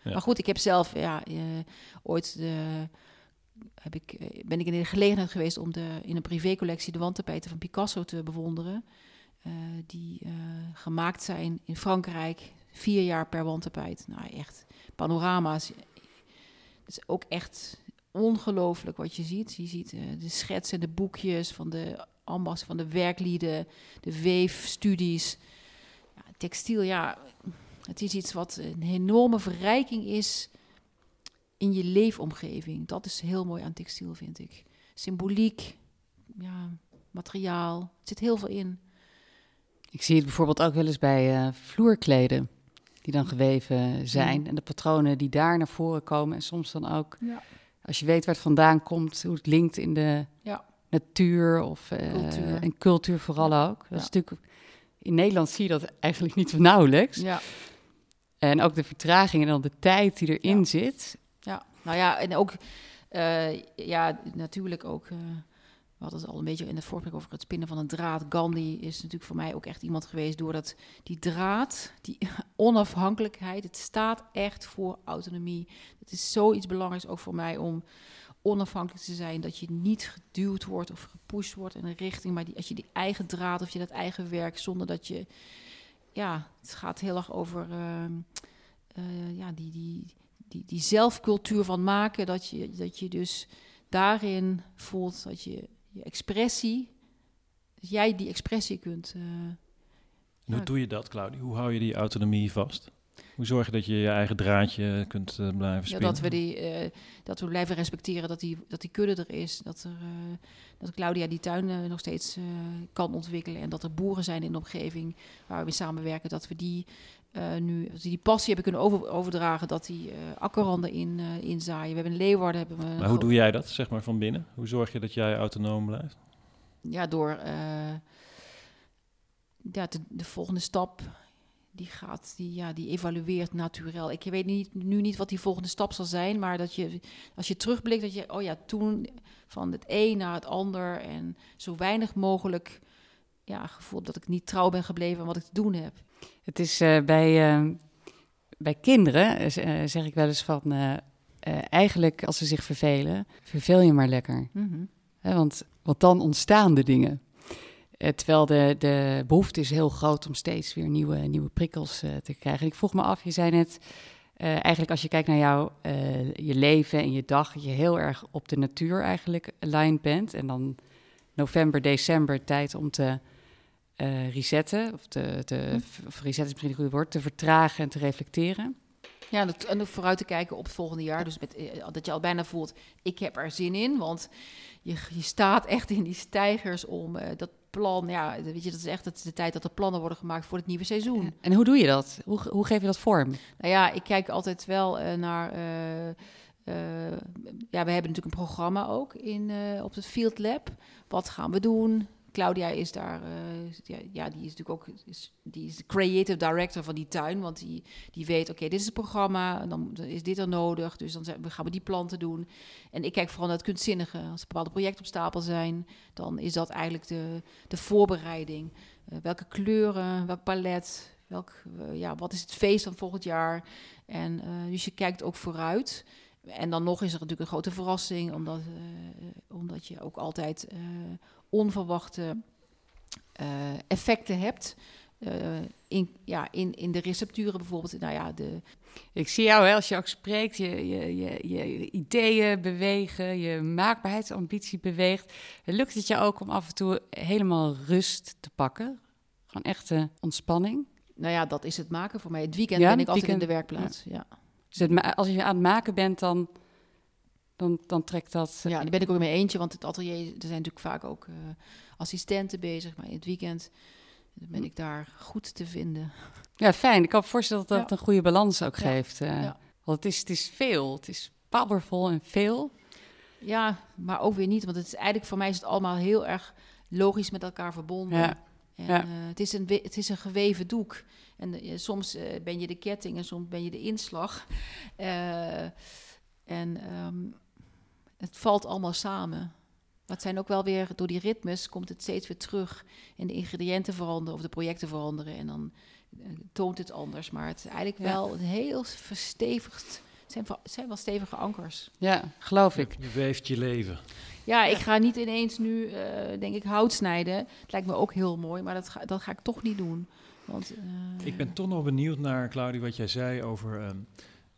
Maar goed, ik heb zelf ja, uh, ooit de, heb ik, eh, ben ik in de gelegenheid geweest om de, in een privécollectie de wandtapijten van Picasso te bewonderen. Uh, die uh, gemaakt zijn in Frankrijk, vier jaar per wandtapijt. Nou, echt panorama's. Het is ook echt ongelooflijk wat je ziet. Je ziet uh, de schetsen, de boekjes van de ambachts, van de werklieden, de weefstudies. Ja, textiel, ja, het is iets wat een enorme verrijking is in je leefomgeving. Dat is heel mooi aan textiel, vind ik. Symboliek, ja, materiaal, er zit heel veel in. Ik zie het bijvoorbeeld ook wel eens bij uh, vloerkleden die dan geweven zijn. En de patronen die daar naar voren komen. En soms dan ook, ja. Als je weet waar het vandaan komt, hoe het linkt in de ja. natuur of uh, cultuur. en cultuur vooral ook. Dat is natuurlijk, in Nederland zie je dat eigenlijk niet nauwelijks. Ja. En ook de vertraging en dan de tijd die erin zit. Ja, nou ja, en ook, uh, ja, natuurlijk ook. Uh, we hadden al een beetje in het voorbeeld over het spinnen van een draad. Gandhi is natuurlijk voor mij ook echt iemand geweest doordat die draad, die onafhankelijkheid, het staat echt voor autonomie. Het is zoiets belangrijks ook voor mij om onafhankelijk te zijn. Dat je niet geduwd wordt of gepusht wordt in een richting, maar die, als je die eigen draad of je dat eigen werk zonder dat je ja, het gaat heel erg over uh, uh, ja, die, die, die, die zelfcultuur van maken. Dat je, dat je dus daarin voelt dat je je expressie, dat jij die expressie kunt. Uh, hoe doe je dat, Claudia? Hoe hou je die autonomie vast? Hoe zorg je dat je je eigen draadje kunt uh, blijven spinnen? Ja, dat, we die, uh, dat we blijven respecteren dat die, dat die kudde er is. Dat, er, uh, dat Claudia die tuin nog steeds kan ontwikkelen. En dat er boeren zijn in de omgeving waar we mee samenwerken. Dat we die nu dat die passie hebben kunnen over, overdragen. Dat die akkerranden in, inzaaien. We hebben in Leeuwarden... Hebben we maar hoe doe jij dat, zeg maar, van binnen? Hoe zorg je dat jij autonoom blijft? Ja, door... ja, de, de volgende stap die gaat, die, ja, die evalueert natuurlijk. Ik weet niet, nu niet wat die volgende stap zal zijn, maar dat je, als je terugblikt, dat je, oh ja, toen van het een naar het ander en zo weinig mogelijk ja, gevoel dat ik niet trouw ben gebleven aan wat ik te doen heb. Het is uh, bij, uh, bij kinderen, uh, zeg ik wel eens van, eigenlijk als ze zich vervelen, verveel je maar lekker. Mm -hmm. want, want dan ontstaan de dingen. Uh, terwijl de, de behoefte is heel groot om steeds weer nieuwe, nieuwe prikkels uh, te krijgen. Ik vroeg me af, je zei net, uh, eigenlijk als je kijkt naar jouw je leven en je dag, je heel erg op de natuur eigenlijk aligned bent. En dan november, december tijd om te resetten, of, te, te, hm. of resetten is misschien een goed woord, te vertragen en te reflecteren. Ja, en vooruit te kijken op het volgende jaar. Dus met, dat je al bijna voelt, ik heb er zin in. Want je, je staat echt in die stijgers om dat plan. Ja, weet je, dat is echt het, de tijd dat er plannen worden gemaakt voor het nieuwe seizoen. En hoe doe je dat? Hoe, hoe geef je dat vorm? Nou ja, ik kijk altijd wel uh, naar. Uh, uh, ja, we hebben natuurlijk een programma ook in, op het Field Lab. Wat gaan we doen? Claudia is daar, uh, ja, die is natuurlijk ook is, die is de creative director van die tuin. Want die, die weet, oké, dit is het programma, dan is dit er nodig. Dus dan gaan we die planten doen. En ik kijk vooral naar het kunstzinnige. Als er bepaalde projecten op stapel zijn, dan is dat eigenlijk de, de voorbereiding. Uh, welke kleuren, welk palet, welk, uh, ja, wat is het feest van volgend jaar? En dus je kijkt ook vooruit. En dan nog is er natuurlijk een grote verrassing, omdat, omdat je ook altijd onverwachte uh, effecten hebt. Uh, in, ja, in, in de recepturen bijvoorbeeld. Nou ja, de... Ik zie jou hè, als je ook spreekt, je, je, je, je ideeën bewegen, je maakbaarheidsambitie beweegt. Lukt het je ook om af en toe helemaal rust te pakken? Gewoon echte ontspanning? Nou ja, dat is het maken voor mij. Het weekend ja, ben ik altijd in de werkplaats. Ja. ja. Dus het, als je aan het maken bent, dan dan, dan trekt dat. Ja, dan ben ik ook mijn eentje, want het atelier, er zijn natuurlijk vaak ook uh, assistenten bezig. Maar in het weekend ben hm. ik daar goed te vinden. Ja, fijn. Ik kan me voorstellen dat dat een goede balans ook geeft. Uh, ja. Want het is, het is veel. Het is powerful en veel. Ja, maar ook weer niet. Want het is eigenlijk voor mij is het allemaal heel erg logisch met elkaar verbonden. Ja. En, ja. Uh, het, is een, het is een geweven doek. En uh, soms uh, ben je de ketting en soms ben je de inslag. en um, het valt allemaal samen. Maar het zijn ook wel weer, door die ritmes komt het steeds weer terug. En de ingrediënten veranderen of de projecten veranderen. En dan uh, toont het anders. Maar het is eigenlijk wel een heel verstevigd. Het zijn, zijn wel stevige ankers. Ja, geloof ik. Je weeft je leven. Ja, ik ga niet ineens nu, uh, denk ik, hout snijden. Het lijkt me ook heel mooi, maar dat ga, dat ga ik toch niet doen. Want, uh, ik ben toch nog benieuwd naar, Claudia, wat jij zei over... Um,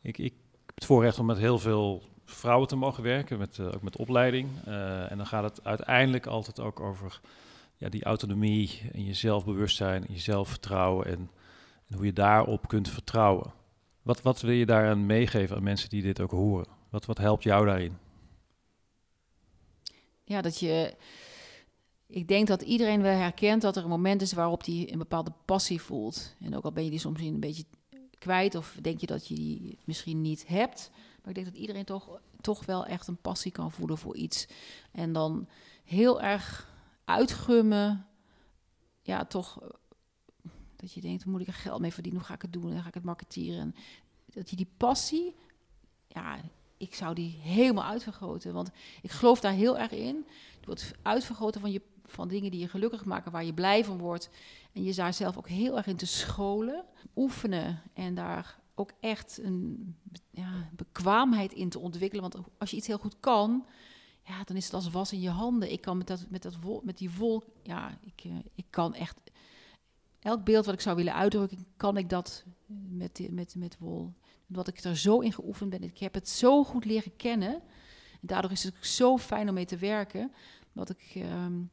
ik, ik heb het voorrecht om met heel veel vrouwen te mogen werken, met, uh, ook met opleiding. Uh, en dan gaat het uiteindelijk altijd ook over ja, die autonomie en je zelfbewustzijn en je zelfvertrouwen en, en, hoe je daarop kunt vertrouwen. Wat, wat wil je daaraan meegeven aan mensen die dit ook horen? Wat, wat helpt jou daarin? Ja, dat je. Ik denk dat iedereen wel herkent dat er een moment is waarop hij een bepaalde passie voelt. En ook al ben je die soms een beetje kwijt of denk je dat je die misschien niet hebt. Maar ik denk dat iedereen toch, toch wel echt een passie kan voelen voor iets. En dan heel erg uitgummen. Ja, toch. Eh, dat je denkt, moet ik er geld mee verdienen? Hoe ga ik het doen? En ga ik het marketeren? dat je die passie, ja, ik zou die helemaal uitvergroten. Want ik geloof daar heel erg in. Door het uitvergroten van, je, van dingen die je gelukkig maken, waar je blij van wordt. En je daar zelf ook heel erg in te scholen, oefenen en daar ook echt een ja, bekwaamheid in te ontwikkelen. Want als je iets heel goed kan, ja, dan is het als was in je handen. Ik kan met, dat, met, dat wol, met die wol, ja, ik, uh, ik kan echt... Elk beeld wat ik zou willen uitdrukken, kan ik dat met, met, met wol. Omdat ik er zo in geoefend ben. Ik heb het zo goed leren kennen. En daardoor is het zo fijn om mee te werken. Dat ik, um,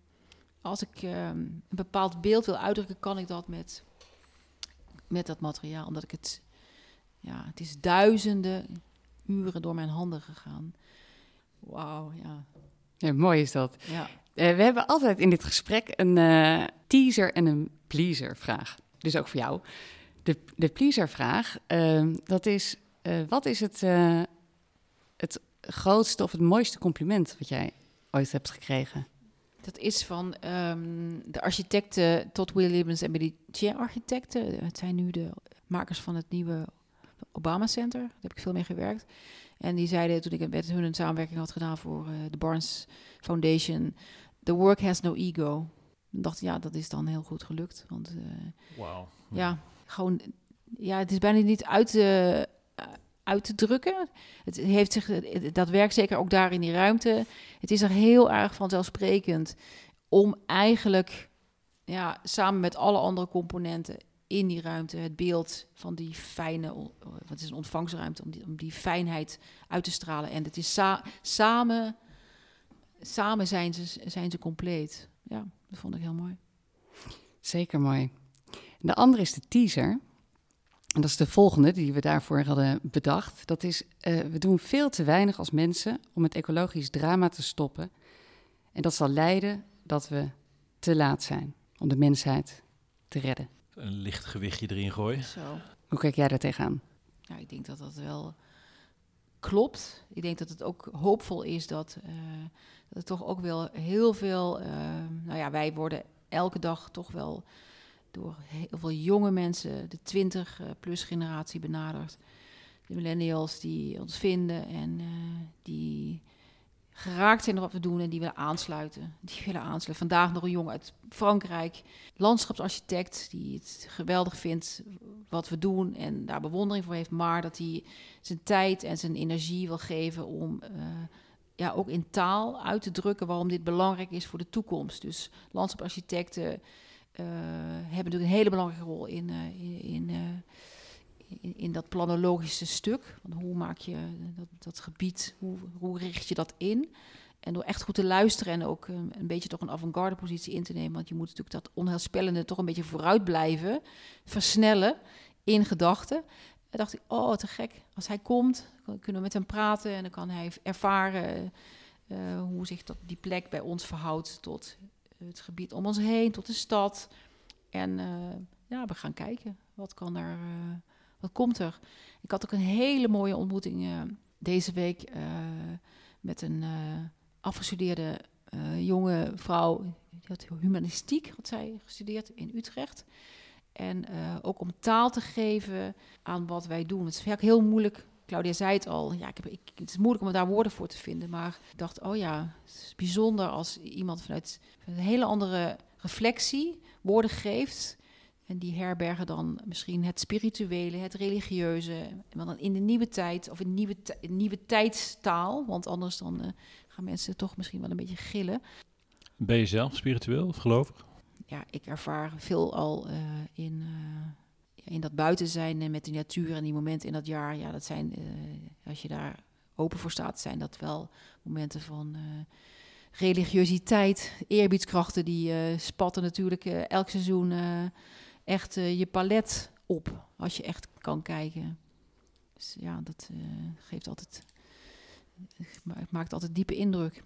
als ik um, een bepaald beeld wil uitdrukken, kan ik dat met, met dat materiaal. Omdat ik het ja, het is duizenden uren door mijn handen gegaan. Wauw, ja. Ja, mooi is dat. Ja. Uh, we hebben altijd in dit gesprek een uh, teaser en een pleaser vraag. Dus ook voor jou. De, de pleaser vraag, uh, dat is, uh, wat is het, het grootste of het mooiste compliment wat jij ooit hebt gekregen? Dat is van um, de architecten Todd Williams en Medici architecten. Het zijn nu de makers van het nieuwe Obama Center. Daar heb ik veel mee gewerkt. En die zeiden toen ik met hun een samenwerking had gedaan voor uh, de Barnes Foundation: The work has no ego. Dan dacht ik, ja, dat is dan heel goed gelukt. Want uh, wow. ja, gewoon, ja, het is bijna niet uit te, uh, uit te drukken. Het heeft zich, dat werkt zeker ook daar in die ruimte. Het is er heel erg vanzelfsprekend om eigenlijk ja, samen met alle andere componenten in die ruimte het beeld van die fijne, wat is een ontvangstruimte, om die, fijnheid uit te stralen. En het is samen, samen zijn ze, zijn ze compleet. Ja, dat vond ik heel mooi. Zeker mooi. De andere is de teaser. En dat is de volgende die we daarvoor hadden bedacht. Dat is, uh, we doen veel te weinig als mensen om het ecologisch drama te stoppen. En dat zal leiden dat we te laat zijn om de mensheid te redden. Een licht gewichtje erin gooien. Zo. Hoe kijk jij daar tegenaan? Ja, ik denk dat dat wel klopt. Ik denk dat het ook hoopvol is dat, uh, dat er toch ook wel heel veel. Uh, nou ja, wij worden elke dag toch wel door heel veel jonge mensen, de 20-plus generatie benaderd. De millennials die ons vinden en uh, die geraakt zijn door wat we doen en die willen aansluiten. Die willen aansluiten. Vandaag nog een jongen uit Frankrijk, landschapsarchitect, die het geweldig vindt wat we doen en daar bewondering voor heeft, maar dat hij zijn tijd en zijn energie wil geven om uh, ja, ook in taal uit te drukken waarom dit belangrijk is voor de toekomst. Dus landschapsarchitecten uh, hebben natuurlijk een hele belangrijke rol in, uh, in, in in, dat planologische stuk. Want hoe maak je dat, dat gebied, hoe, hoe, richt je dat in? En door echt goed te luisteren en ook een, een beetje toch een avant-garde positie in te nemen. Want je moet natuurlijk dat onheilspellende toch een beetje vooruit blijven, versnellen in gedachten. En dacht ik, oh te gek, als hij komt, kunnen we met hem praten en dan kan hij ervaren uh, hoe zich dat, die plek bij ons verhoudt tot het gebied om ons heen, tot de stad. En ja, we gaan kijken, wat kan. Uh, wat komt er? Ik had ook een hele mooie ontmoeting uh, deze week uh, met een uh, afgestudeerde jonge vrouw. Die had humanistiek, had zij gestudeerd in Utrecht. En ook om taal te geven aan wat wij doen. Het is vaak heel moeilijk. Claudia zei het al. Ja, ik heb, ik, het is moeilijk om daar woorden voor te vinden. Maar ik dacht, oh ja, het is bijzonder als iemand vanuit een hele andere reflectie woorden geeft en die herbergen dan misschien het spirituele, het religieuze. Maar dan in de nieuwe tijd, of in nieuwe, nieuwe tijdstaal. Want anders dan uh, gaan mensen toch misschien wel een beetje gillen. Ben je zelf spiritueel of gelovig? Ja, ik ervaar veel al uh, in, uh, in dat buiten zijn met de natuur en die momenten in dat jaar. Ja, dat zijn, als je daar open voor staat, zijn dat wel momenten van religiositeit, eerbiedskrachten. Die spatten natuurlijk elk seizoen echt uh, je palet op als je echt kan kijken. Dus ja, dat uh, geeft altijd, het maakt altijd diepe indruk.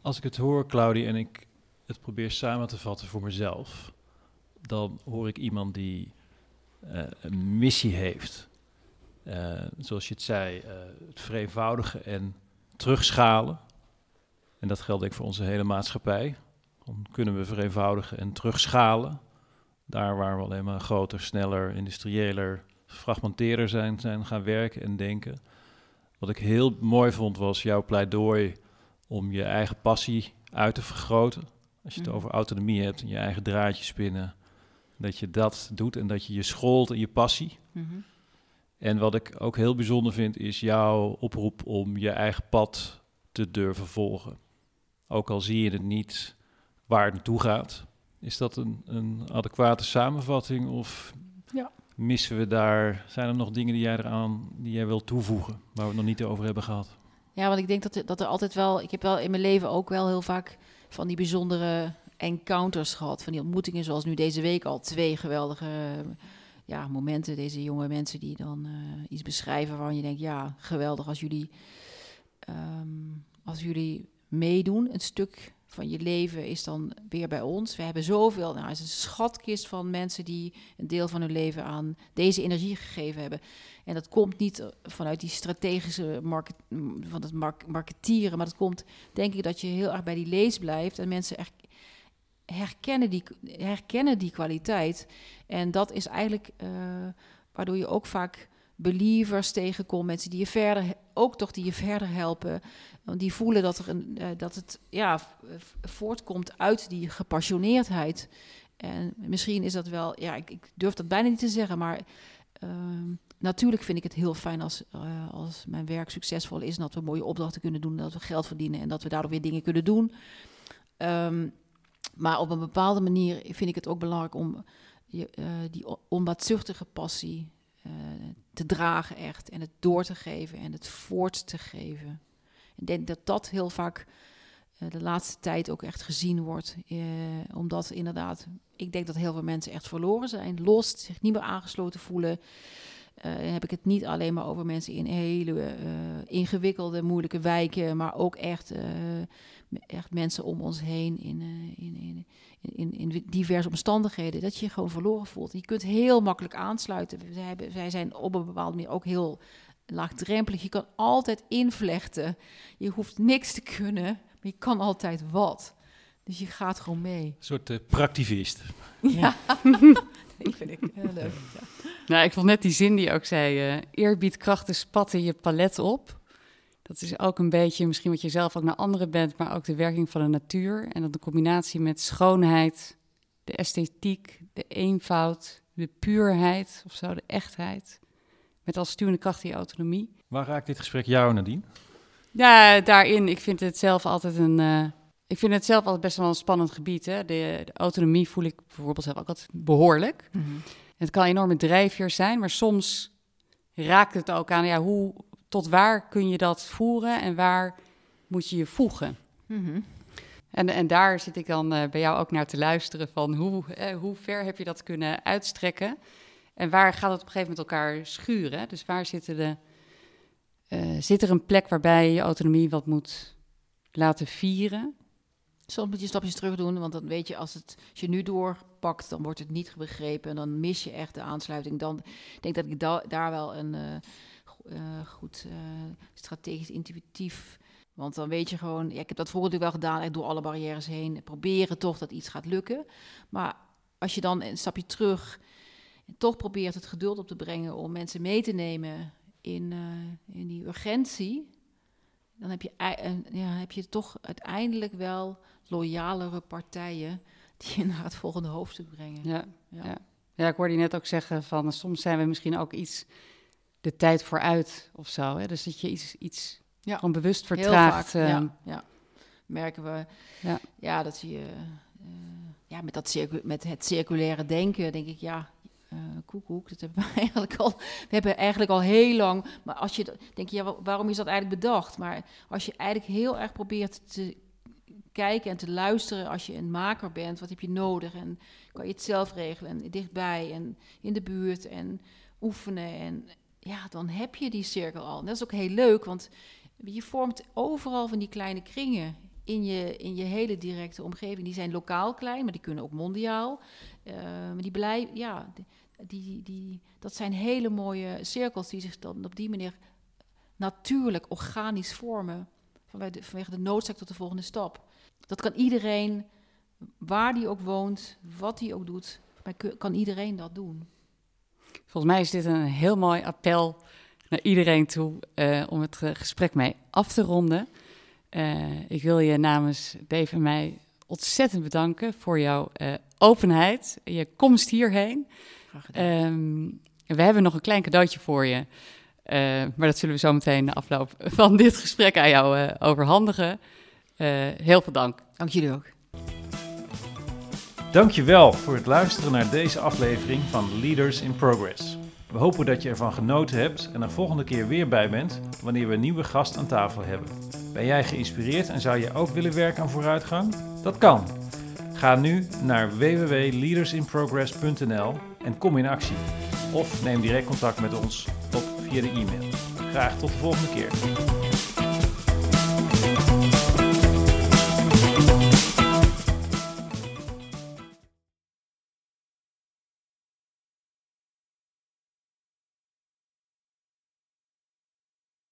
Als ik het hoor, Claudie, en ik het probeer samen te vatten voor mezelf, dan hoor ik iemand die een missie heeft. zoals je het zei, het vereenvoudigen en terugschalen. En dat geldt ik voor onze hele maatschappij. Dan kunnen we vereenvoudigen en terugschalen. Daar waar we alleen maar groter, sneller, industriëler, fragmenteerder zijn, zijn gaan werken en denken. Wat ik heel mooi vond was jouw pleidooi om je eigen passie uit te vergroten. Als je het mhm. over autonomie hebt en je eigen draadje spinnen, dat je dat doet en dat je je scholt in je passie. Mhm. En wat ik ook heel bijzonder vind, is jouw oproep om je eigen pad te durven volgen. Ook al zie je het niet waar het naartoe gaat, is dat een, een adequate samenvatting of ja. missen we daar, zijn er nog dingen die jij eraan, die jij wil toevoegen, waar we het nog niet over hebben gehad? Ja, want ik denk dat, dat er altijd wel, ik heb wel in mijn leven ook wel heel vaak van die bijzondere encounters gehad, van die ontmoetingen zoals nu deze week al twee geweldige ja, momenten. Deze jonge mensen die dan uh, iets beschrijven waarvan je denkt, ja, geweldig als jullie, um, als jullie meedoen, een stuk van je leven is dan weer bij ons. We hebben zoveel, nou, het is een schatkist van mensen die een deel van hun leven aan deze energie gegeven hebben. En dat komt niet vanuit die strategische market, van het mark marketieren, maar dat komt, denk ik, dat je heel erg bij die lees blijft en mensen echt herkennen die, herkennen die kwaliteit. En dat is eigenlijk uh, waardoor je ook vaak believers tegenkomt, mensen die je verder, ook toch die je verder helpen. Want die voelen dat, er een, uh, dat het ja, voortkomt uit die gepassioneerdheid. En misschien is dat wel, ja, ik, ik durf dat bijna niet te zeggen, maar uh, natuurlijk vind ik het heel fijn als, uh, als mijn werk succesvol is en dat we mooie opdrachten kunnen doen, dat we geld verdienen en dat we daardoor weer dingen kunnen doen. Um, maar op een bepaalde manier vind ik het ook belangrijk om je, uh, die onbaatzuchtige passie uh, te dragen echt en het door te geven en het voort te geven. Ik denk dat dat heel vaak uh, de laatste tijd ook echt gezien wordt. Uh, omdat inderdaad, ik denk dat heel veel mensen echt verloren zijn, lost, zich niet meer aangesloten voelen. Uh, heb ik het niet alleen maar over mensen in hele ingewikkelde, moeilijke wijken, maar ook echt, echt mensen om ons heen in, in, in, in, in, in diverse omstandigheden, dat je je gewoon verloren voelt. Je kunt heel makkelijk aansluiten. Wij, hebben, wij zijn op een bepaalde manier ook heel laagdrempelig. Je kan altijd invlechten. Je hoeft niks te kunnen, maar je kan altijd wat. Dus je gaat gewoon mee. Een soort uh, praktivist. Ja, die vind ik heel leuk. Ja. Nou, ik vond net die zin die ook zei: uh, eerbied, krachten spatten je palet op. Dat is ook een beetje misschien wat je zelf ook naar anderen bent, maar ook de werking van de natuur. En dat de combinatie met schoonheid, de esthetiek, de eenvoud, de puurheid of zo, de echtheid. Met als stuwende kracht die autonomie. Waar raakt dit gesprek jou, Nadine? Ja, daarin. Ik vind het zelf altijd een. Uh, ik vind het zelf altijd best wel een spannend gebied. Hè? De, de autonomie voel ik bijvoorbeeld zelf ook altijd behoorlijk. Mhm. Het kan een enorme drijfveer zijn, maar soms raakt het ook aan ja, hoe, tot waar kun je dat voeren en waar moet je je voegen. Mhm. En, en daar zit ik dan uh, bij jou ook naar te luisteren van hoe, eh, hoe ver heb je dat kunnen uitstrekken en waar gaat het op een gegeven moment elkaar schuren. Dus waar zitten de, uh, zit er een plek waarbij je autonomie wat moet laten vieren? Soms moet je stapjes terug doen, want dan weet je als, het, als je nu doorpakt, dan wordt het niet begrepen en dan mis je echt de aansluiting. Dan denk dat ik daar wel een uh, goed uh, strategisch, intuïtief. Want dan weet je gewoon, ja, ik heb dat vroeger wel gedaan, echt door alle barrières heen. Proberen toch dat iets gaat lukken. Maar als je dan een stapje terug en toch probeert het geduld op te brengen om mensen mee te nemen in, in die urgentie, dan heb je, ja, heb je toch uiteindelijk wel loyalere partijen die je naar het volgende hoofdstuk brengen. Ja, ja. ja. ja ik hoorde je net ook zeggen van soms zijn we misschien ook iets de tijd vooruit of zo. Hè? Dus dat je iets, iets ja. gewoon bewust vertraagt. Heel vaak, ja, ehm, ja, merken we. Ja, ja dat zie je. Uh, ja, met, dat circu met het circulaire denken denk ik, ja, uh, koekoek, dat hebben we eigenlijk al. We hebben eigenlijk al heel lang. Maar als je denk je, ja, waarom is dat eigenlijk bedacht? Maar als je eigenlijk heel erg probeert te kijken en te luisteren als je een maker bent, wat heb je nodig? En kan je het zelf regelen en dichtbij en in de buurt en oefenen en ja, dan heb je die cirkel al. En dat is ook heel leuk, want je vormt overal van die kleine kringen in je, in je hele directe omgeving. Die zijn lokaal klein, maar die kunnen ook mondiaal. Uh, maar die blijven, ja, die, die, dat zijn hele mooie cirkels die zich dan op die manier natuurlijk, organisch vormen. Vanwege de noodzaak tot de volgende stap. Dat kan iedereen, waar die ook woont, wat die ook doet, kan iedereen dat doen. Volgens mij is dit een heel mooi appel naar iedereen toe uh, om het eh, gesprek mee af te ronden. Uh, ik wil je namens Dave en mij ontzettend bedanken voor jouw openheid, je komst hierheen. Um, we hebben nog een klein cadeautje voor je, maar dat zullen we zo meteen na afloop van dit gesprek aan jou overhandigen. Heel veel dank. Dank jullie ook. Dankjewel voor het luisteren naar deze aflevering van Leaders in Progress. We hopen dat je ervan genoten hebt en er volgende keer weer bij bent wanneer we een nieuwe gast aan tafel hebben. Ben jij geïnspireerd en zou je ook willen werken aan vooruitgang? Dat kan. Ga nu naar www.leadersinprogress.nl en kom in actie. Of neem direct contact met ons op via de e-mail. Graag tot de volgende keer.